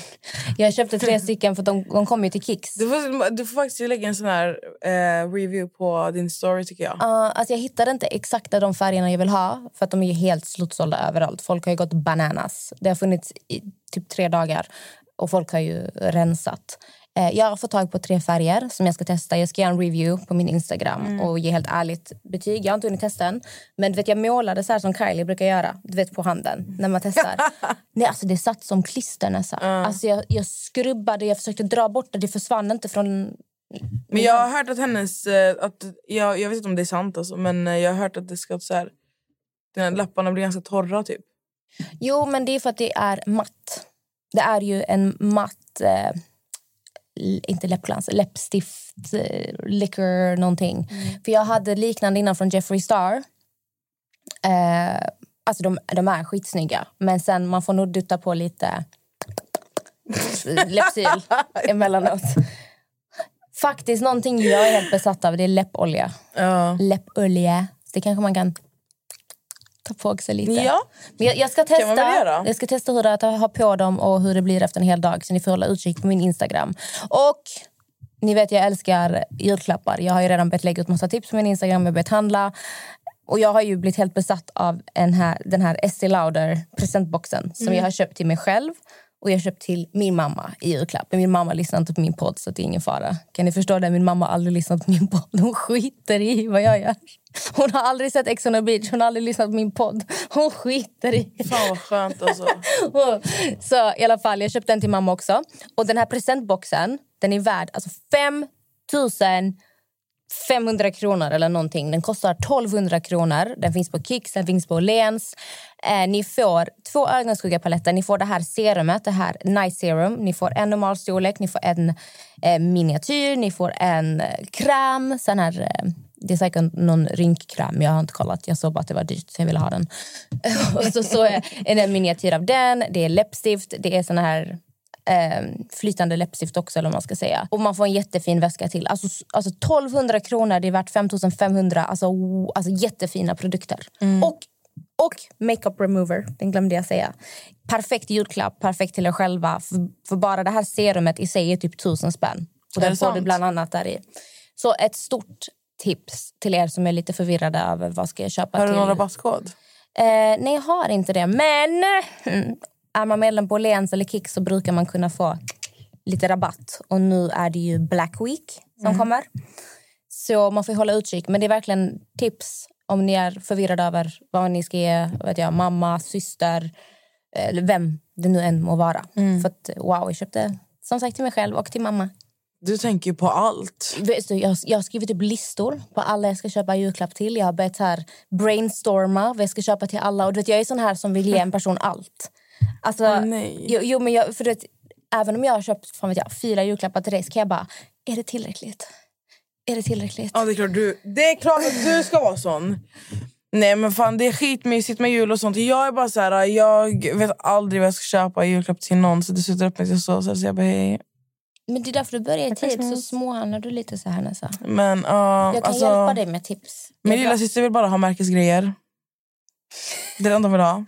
[laughs] Jag köpte tre stycken för de, de kom ju till Kicks. Du får, du får faktiskt lägga en sån här eh, review på din story tycker jag. Uh, alltså jag hittade inte exakt de färgerna jag vill ha för att de är helt slutsålda överallt. Folk har gått bananas. Det har funnits i typ tre dagar och folk har ju rensat. Eh, jag har fått tag på tre färger som jag ska testa. Jag ska göra en review på min Instagram och ge helt ärligt betyg. Jag har inte hunnit testa än. Men du vet, jag målade så här som Kylie brukar göra. Du vet på handen när man testar. [laughs] Nej, alltså det satt som klister nästan. Alltså jag, jag skrubbade, jag försökte dra bort det. Det försvann inte från Men jag har hört att hennes... eh, Att, jag, jag vet inte om det är sant alltså, men eh, jag har hört att det ska så här, den här läpparna blir ganska torra typ. Jo, men det är för att det är matt. Det är ju en matt... Eh, inte läppglans, läppstift, eh, liquor, någonting. För jag hade liknande innan från Jeffree Star. Eh, alltså de, de är skitsnygga, men sen man får nog dutta på lite [laughs] läppsyl emellanåt. Faktiskt någonting jag är helt besatt av det är läppolja. Ja. Läppolja. Det kanske man kan ta på sig lite. Ja. Men jag, jag, ska testa, jag ska testa hur det är att ha på dem och hur det blir efter en hel dag. Så ni får hålla utkik på min Instagram. Och ni vet jag älskar julklappar. Jag har ju redan börjat lägga ut massa tips på min Instagram. Jag börjat handla. Och jag har ju blivit helt besatt av en här, den här Estée Lauder presentboxen som Mm. jag har köpt till mig själv. Och jag har köpt till min mamma i julklapp. Men min mamma lyssnar inte på min podd så det är ingen fara. Kan ni förstå det? Min mamma har aldrig lyssnat på min podd. Hon skiter i vad jag gör. Hon har aldrig sett Ex on the beach. Hon har aldrig lyssnat på min podd. Hon skiter i. Fan vad skönt alltså. [laughs] Så i alla fall, jag köpte den till mamma också. Och den här presentboxen, den är värd alltså 5 500 kronor eller någonting. Den kostar 1200 kronor. Den finns på Kicks, den finns på Åhléns. Eh, ni får två ögonskuggapaletter. Ni får det här serumet, det här Night Serum. Ni får en normal storlek, ni får en eh, miniatyr, ni får en eh, kräm. Sen här, eh, det är säkert någon rynkkräm. Jag har inte kollat. Jag såg bara att det var dyrt så jag ville ha den. [laughs] och så, så är det en miniatyr av den. Det är läppstift. Det är såna här eh, flytande läppstift också. Eller man ska säga. Och man får en jättefin väska till. Alltså, alltså 1200 kronor, det är värt 5500. Alltså, alltså jättefina produkter. Och, och makeup remover, den glömde jag säga. Perfekt julklapp, perfekt till er själva. För, för bara det här serumet i sig är typ tusen spänn. Och den får du bland annat där i. Så ett stort tips till er som är lite förvirrade över vad ska jag köpa Har du till. någon rabattkod? Eh, nej, jag har inte det. Men mm, [laughs] är man medlem på Åhléns eller Kicks så brukar man kunna få lite rabatt. Och nu är det ju Black Week som kommer. Så man får hålla utkik. Men det är verkligen tips om ni är förvirrade över vad ni ska ge vet jag, mamma, syster eller vem det nu än må vara. För att, wow, jag köpte som sagt till mig själv och till mamma. Du tänker på allt. Jag, jag har skrivit upp listor på alla jag ska köpa julklapp till. Jag har börjat här brainstorma vad jag ska köpa till alla. Och du vet, jag är sån här som vill ge en person allt. Alltså, Åh, nej. Jo, jo, men jag, för vet, även om jag har köpt fan vet jag, fyra julklappar till dig så kan jag bara, är det tillräckligt? Är det tillräckligt? Ja, det, är klart du, det är klart att du ska vara sån. Nej men fan det är skitmysigt med jul och sånt. Jag är bara så här, jag vet aldrig vad jag ska köpa i julklapp till någon. Så det slutar upp med att jag så, så jag bara hej. Men det är därför du börjar i tid, så småhandlar du lite så här Nessa. Men ja, Jag kan alltså, hjälpa dig med tips. Min lilla syster vill bara ha märkesgrejer. Det är det enda hon vill ha.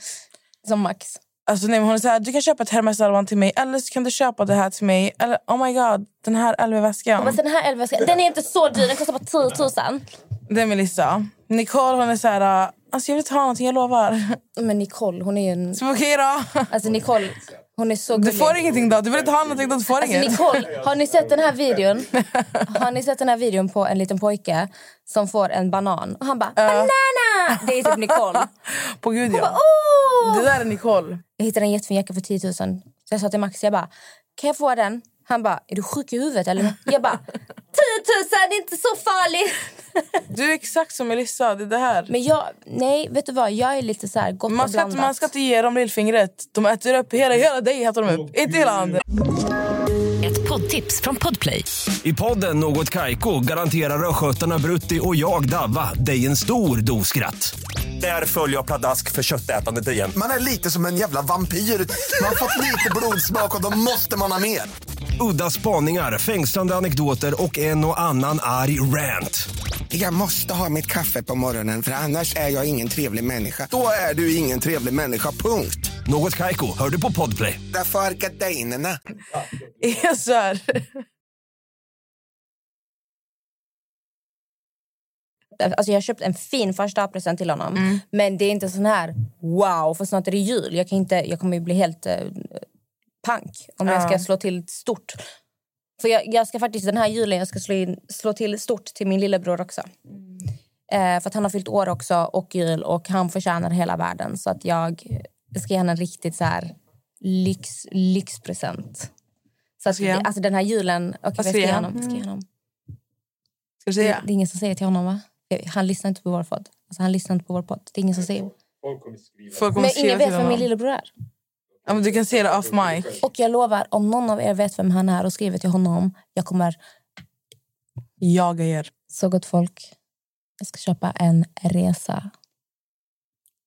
Som Max. Alltså, nej, hon är så här, du kan köpa ett Hermes-armband till mig eller så kan du köpa det här till mig. Eller oh my god, den här LV-väskan. Den här elva den är inte så dyr, den kostar bara 10 000. Det är Melissa. Nicole hon är så här, alltså jag vill inte ha någonting, jag lovar. Men Nicole, hon är ju en... Så okej då. Alltså Nicole, hon är så Du får ingenting då. Du vill inte ha någonting då, du får Alltså inget. Nicole, har ni sett den här videon? Har ni sett den här videon på en liten pojke som får en banan och han bara banana? Det är typ Nicole. På gud ja. Oh! Det där är Nicole. Jag hittade en jättefin jacka för 10 000. Så jag sa till Max, jag bara, kan jag få den? Han bara, är du sjuk i huvudet eller? Jag bara, 10 000 det är inte så farligt. Du är exakt som Melissa. Det är det här. Men jag, nej vet du vad, jag är lite så här gott Man och ska, inte, blandat. man ska inte ge dem lillfingret. De äter upp hela, hela dig. Äter de upp. Inte hela handen. Ett poddtips från Podplay. I podden Något Kaiko garanterar östgötarna Brutti och jag, Davva, dig en stor dos skratt. Där följer jag pladask för köttätandet igen. Man är lite som en jävla vampyr. Man har fått lite blodsmak och då måste man ha mer. Udda spaningar, fängslande anekdoter och en och annan arg rant. Jag måste ha mitt kaffe på morgonen för annars är jag ingen trevlig människa. Då är du ingen trevlig människa, punkt. Något Kaiko, hör du på Podplay. Därför är gardinerna. [laughs] Jag svär. Alltså jag har köpt en fin första present till honom. Mm. Men det är inte sån här wow, för snart är det jul. Jag, kan inte, jag kommer ju bli helt eh, pank om jag ska slå till stort. För jag, jag ska faktiskt den här julen jag ska slå, in, slå till stort till min lillebror också. Eh, för att han har fyllt år också och jul och han förtjänar hela världen. Så att jag ska ge honom en riktigt så här lyx, lyxpresent. Så att, jag? alltså den här julen... Okay, vad ska ska jag ge jag? honom? Ska jag honom? Ska du Det, säga? det är ingen som säger till honom va? Han lyssnar inte på vår podd. Alltså, han lyssnar inte på vår podd. Det är ingen som säger. Folk kommer skriva. Folk kommer Men ingen vet vem min lillebror är. Ja, men du kan se det off mic. Och jag lovar, om någon av er vet vem han är och skriver till honom, jag kommer Jaga er. Så gott folk, jag ska köpa en resa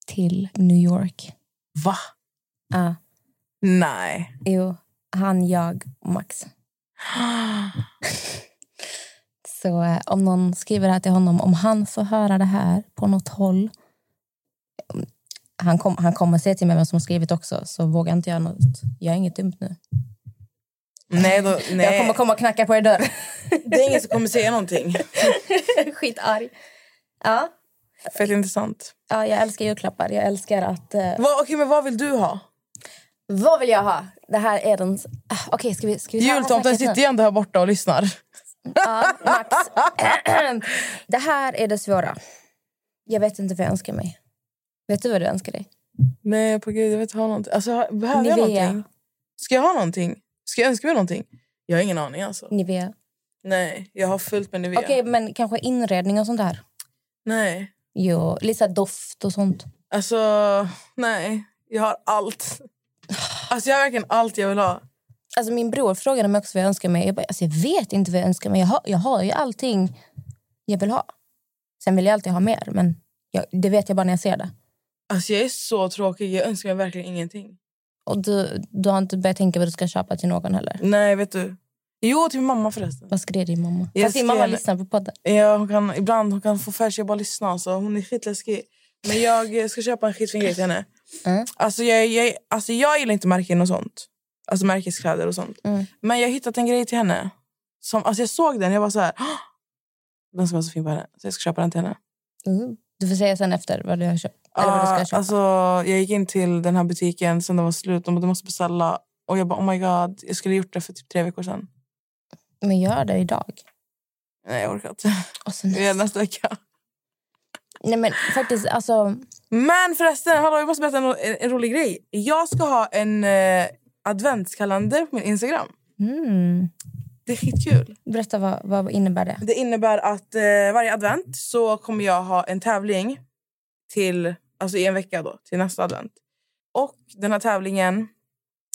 till New York. Va? Ja, Nej. jo, han, jag och Max. [gasps] Så eh, om någon skriver det här till honom, om han får höra det här på något håll mm, han, kom, han kommer säga till mig vem som har skrivit också, så vågar inte jag något. Jag är inget dumt nu. Nej, då, nej. [laughs] Jag kommer komma och knacka på er dörr. [laughs] Det är ingen som kommer säga någonting. [laughs] Skitarg. Ja, Fett intressant. ja, jag älskar julklappar. Jag älskar att... Eh, Va, okej, men vad vill du ha? Vad vill jag ha? Det här är den... Ah, Okej, ska vi, ska vi Jultomten sitter ju ändå här borta och lyssnar. Ja, Max. [clears throat] det här är det svåra. Jag vet inte vad jag önskar mig. Vet du vad du önskar dig? Nej, på gud, jag vet inte ha någonting. Alltså, behöver jag Nivea. någonting? Ska jag ha någonting? Ska jag önska mig någonting? Jag har ingen aning alltså. Nivea. Nej, jag har fullt med Nivea. Okej, men kanske inredning och sånt där? Nej, Jo, lite doft och sånt. alltså nej. Jag har allt. Alltså jag har verkligen allt jag vill ha. Alltså min bror frågade mig också vad jag önskar mig. Jag, bara, alltså, jag vet inte vad jag önskar mig. Jag har, jag har ju allting jag vill ha. Sen vill jag alltid ha mer, men jag, det vet jag bara när jag ser det. Alltså jag är så tråkig, jag önskar mig verkligen ingenting. Och du, du har inte börjat tänka vad du ska köpa till någon heller? Nej, vet du. Jo, till min mamma förresten. Vad skrev din mamma? Jag Fast din mamma lyssnar på podden. Ja, hon kan, ibland hon kan få för sig att bara lyssna. Alltså. Hon är skitläskig. Men jag ska köpa en skitfin grej till henne. Mm. Alltså, jag, jag, alltså, jag gillar inte märken och sånt. Alltså märkeskläder och sånt. Mm. Men jag har hittat en grej till henne. Som, alltså, jag såg den jag var så här... "Åh, Den ska vara så fin på henne. Så jag ska köpa den till henne. Mm. Du får säga sen efter vad du har köpt. Eller vad du ska Ah, köpa. alltså, jag gick in till den här butiken sen det var slut. De bara, du måste beställa. Och jag bara, oh my god. Jag skulle gjort det för typ tre veckor sedan. Men gör det idag. Nej, jag orkar inte. Och sen, Det är nästa vecka. nej men faktiskt, alltså... Men förresten, hallå, jag måste berätta en, en, en rolig grej. Jag ska ha en eh, adventskalender på min Instagram. Mm. Det är skitkul. Berätta, vad, vad innebär det? Det innebär att eh, varje advent så kommer jag ha en tävling till, alltså i en vecka då, till nästa advent. Och den här tävlingen,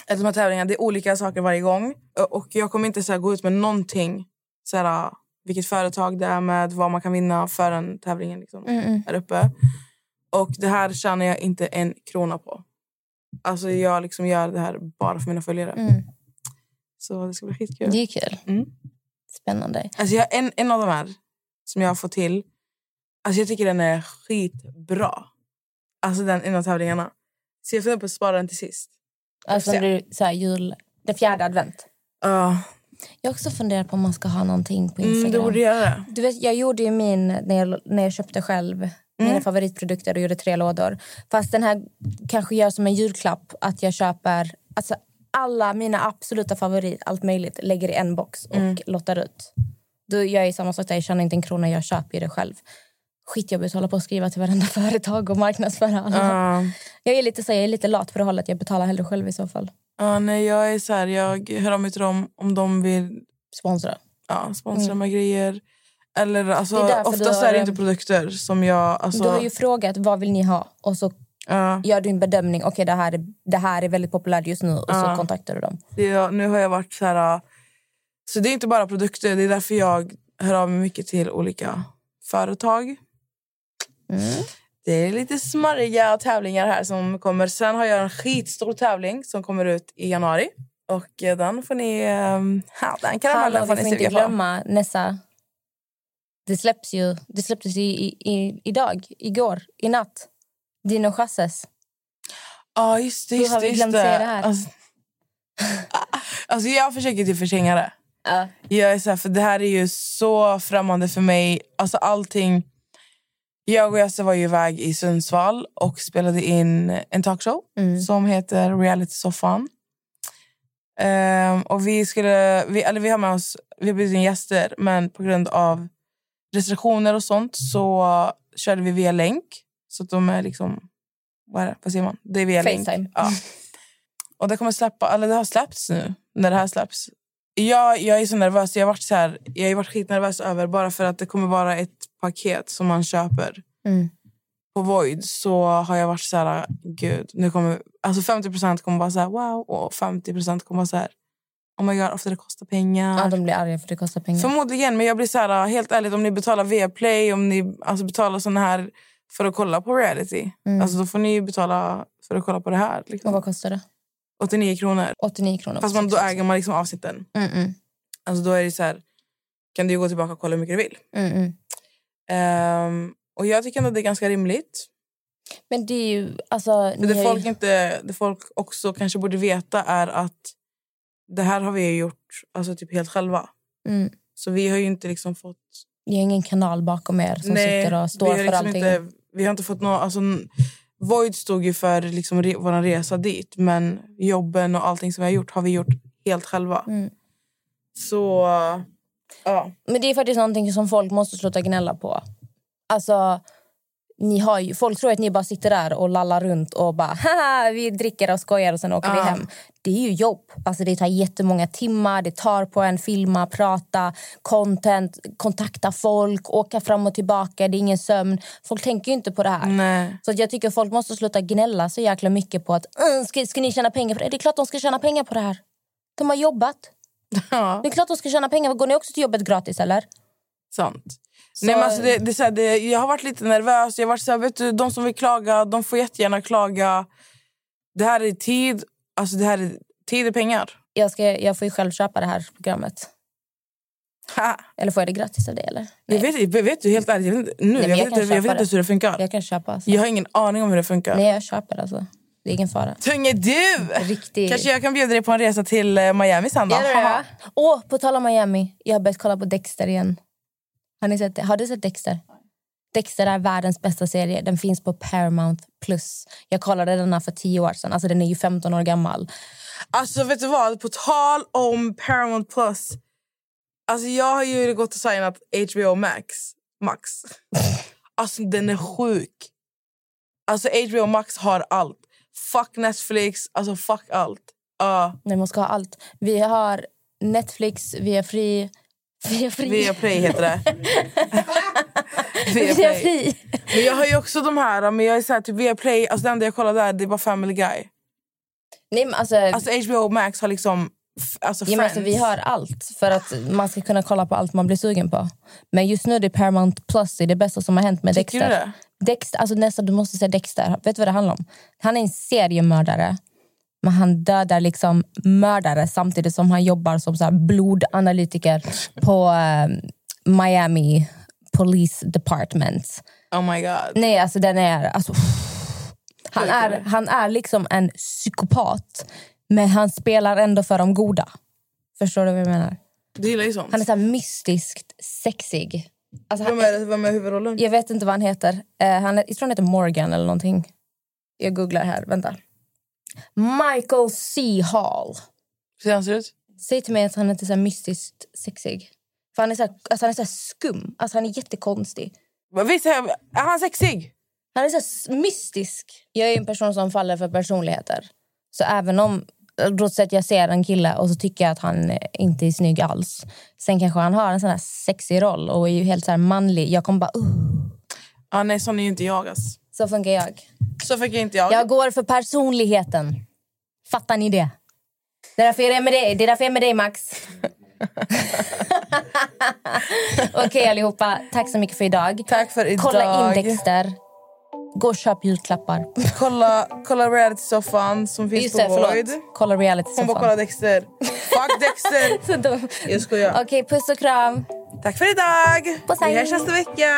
eller de här tävlingarna, det är olika saker varje gång. Och- jag kommer inte så gå ut med någonting, så här, vilket företag det är med, vad man kan vinna för den tävlingen liksom, Mm, mm. här uppe. Och det här tjänar jag inte en krona på. Alltså jag liksom gör det här bara för mina följare. Mm. Så det ska bli skitkul. Det är kul. Mm. Spännande. Alltså jag, en, en av de här som jag har fått till, alltså jag tycker den är skitbra. Alltså den en av tävlingarna. Så jag funderar på att spara den till sist. Alltså se. du, så här, jul... Det fjärde advent. Ja, Jag har också funderat på om man ska ha någonting på mm, Instagram. du borde göra det. Du vet, jag gjorde ju min när jag, när jag köpte själv mina favoritprodukter och gjorde tre lådor. Fast den här kanske gör som en julklapp att jag köper alltså, alla mina absoluta favorit, allt möjligt, lägger i en box och lottar ut. Gör jag samma sak där, jag tjänar inte en krona, jag köper ju det själv. Skitjobbigt att hålla på och skriva till varenda [laughs] företag och marknadsföra alla. Ja, Jag, är lite, så, jag är lite lat på det hållet, jag betalar hellre själv i så fall. ja, nej, jag är så här, jag hör av mig till dem om de vill Sponsra. ja, sponsra med grejer. Eller alltså, Det är oftast har är det inte produkter som jag... Alltså, Du har ju frågat vad vill ni ha och så ja, gör du en bedömning. Okej, det, här är, det här är väldigt populärt just nu. Och så Ja. kontaktar du dem. det, är- nu har jag varit så här... Så det är inte bara produkter, det är därför jag hör av mig mycket till olika företag. Mm. Det är lite smarriga tävlingar här som kommer. Sen har jag en skitstor tävling som kommer ut i januari. Och eh, den får ni... ehm, Ja, den karamellen får ni suga på. glömma Nessa. Det släpps ju det släpptes i, i, idag, igår, i natt. Dino Chasses. Ja, just det. Hur Just har vi just glömt säga det här? Alltså, [laughs] alltså, jag försöker typ förtränga det. Ja. Jag är så här, för det här är ju så främmande för mig. Alltså allting... Jag och Jesse var ju iväg i Sundsvall och spelade in en talkshow Mm. som heter Reality Soffan. Ehm, och vi skulle, vi, eller vi har med oss, vi har bjudit in gäster men på grund av restriktioner och sånt så körde vi via länk. Så att de är liksom, vad är det, vad säger man? Det är via länk. Facetime. Ja. Och det kommer släppa, eller det har släppts nu när det här släpps. Jag, jag är så nervös, jag har varit så här, jag har varit skitnervös över bara för att det kommer vara ett paket som man köper. Mm. på Void så har jag varit så här, gud, nu kommer, alltså 50% kommer vara så här, wow, och 50% kommer vara så här, oh my god, ofta det kostar pengar. Ja, de blir arga för det kostar pengar. Förmodligen, men jag blir så här, helt ärligt, om ni betalar Viaplay, om ni alltså, betalar sån här för att kolla på reality, Mm. alltså, då får ni ju betala för att kolla på det här. Och Liksom. vad kostar det? 89 kronor. 89 kronor. Fast man, då äger man liksom avsnitten. Mm, mm, Alltså, då är det så här, kan du gå tillbaka och kolla hur mycket du vill. mm. Ehm, och jag tycker ändå att det är ganska rimligt. Men det är ju... Alltså, det, ju- folk inte, det folk också kanske borde veta är att det här har vi gjort alltså, typ helt själva. Mm. Så vi har ju inte liksom fått... Ni har ingen kanal bakom er som sitter och står vi har för liksom allting. Inte, vi har inte fått något... Alltså, Void stod ju för liksom re, vår resa dit. Men jobben och allting som vi har gjort har vi gjort helt själva. Mm. Så... Ja. Men det är faktiskt någonting som folk måste sluta gnälla på. Alltså, ni har ju, folk tror att ni bara sitter där och lallar runt och bara haha, vi dricker och skojar och sen åker vi Ja. hem. Det är ju jobb. Alltså, det tar jättemånga timmar, det tar på en filma, prata, content, kontakta folk, åka fram och tillbaka, det är ingen sömn. Folk tänker ju inte på det här. Nej. Så att jag tycker folk måste sluta gnälla så jäkla mycket på att "Mm, ska, ska ni tjäna pengar på det? Det är klart de ska tjäna pengar på det här. De har jobbat. Ja, Det är klart de ska tjäna pengar. Går ni också till jobbet gratis eller? Sant. Så- Nej, men alltså det, det, är så här, det, jag har varit lite nervös. Jag har varit så här, vet du, de som vill klaga, de får jättegärna klaga. Det här är tid. Alltså det här är tid är pengar. jag, ska, jag får ju själv köpa det här programmet. Ha. Eller får jag det gratis av dig? Eller? Jag vet, jag vet du, helt ärligt, jag vet, nu, men jag jag vet, inte, jag vet inte hur det funkar. Jag kan köpa. Alltså. Jag har ingen aning om hur det funkar. Nej, jag köper alltså. Det är ingen fara. Tunge du! Riktig... Kanske jag kan bjuda dig på en resa till eh, Miami sen då? Åh, på tal om Miami. Jag har börjat kolla på Dexter igen. Har, ni sett det? har du sett Dexter? Dexter är världens bästa serie. Den finns på Paramount+. Plus. Jag kollade den här för tio år sedan. Alltså, den är ju 15 år gammal. Alltså vet du vad? På tal om Paramount Plus. Alltså jag har ju gått och signat HBO Max. Max. [laughs] Alltså den är sjuk. Alltså HBO Max har allt. Fuck Netflix, alltså fuck allt. Uh, Nej, man ska ha allt. Vi har Netflix, vi är fri... Vi är fri. via Play heter det. [laughs] Viaplay. fri. Men jag har ju också de här, men jag är så här, typ via Play, alltså det enda jag kollar där det är bara Family Guy. Nej, men alltså, Alltså HBO Max har liksom, f- alltså Ja, men Friends. alltså, vi har allt för att man ska kunna kolla på allt man blir sugen på. Men just nu är det Paramount Plus det är det bästa som har hänt med Tycker Dexter. du det? Dexter alltså nästan, du måste säga Dexter. Vet du vad det handlar om? Han är en seriemördare. Men han dödar liksom mördare samtidigt som han jobbar som så blodanalytiker på eh, Miami Police Department. Oh my god. Nej, alltså den är... Alltså, han, är han är liksom en psykopat, men han spelar ändå för de goda. Förstår du vad jag menar? Du gillar ju sånt. Han är så mystiskt sexig. Alltså, Vem är, vem är huvudrollen? jag vet inte vad han heter. Eh, han jag tror han heter Morgan eller någonting. Jag googlar här. Vänta. Michael C. Hall. Hur ser han ser ut? Säg till mig att han inte är så mystiskt sexig. För han är så här, alltså han är så skum. Alltså han är jättekonstig. Visst är han sexig? Han är så mystisk. Jag är en person som faller för personligheter. Så även om säga att jag ser en kille och så tycker jag att han inte är snygg alls. Sen kanske han har en sån här sexig roll och är ju helt så manlig. Jag kommer bara... Uh, Ah, nej, sån är ju inte jag. Ass. Så funkar jag. Så jag inte jag. Jag går för personligheten. Fattar ni det? Det är därför jag är med dig, det är därför jag är med dig Max. [laughs] Okej allihopa, tack så mycket för idag. Tack för idag. Kolla in Dexter. Gå och köp julklappar. Kolla, kolla reality-soffan som finns Just på det, förlåt. Void. Kolla reality Hon bara kolla Dexter. Fuck Dexter! [laughs] Så dum. Jag skojar. Okej, puss och kram. Tack för idag! Puss, Vi hörs nästa vecka!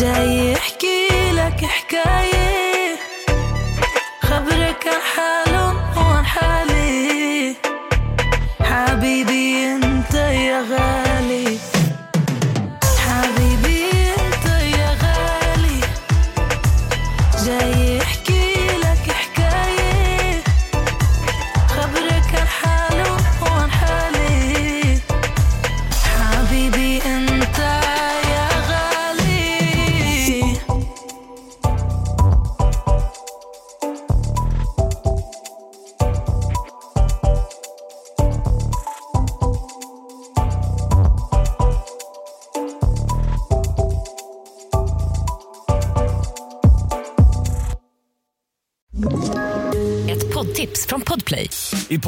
جاي يحكي لك حكاية. خبرك عن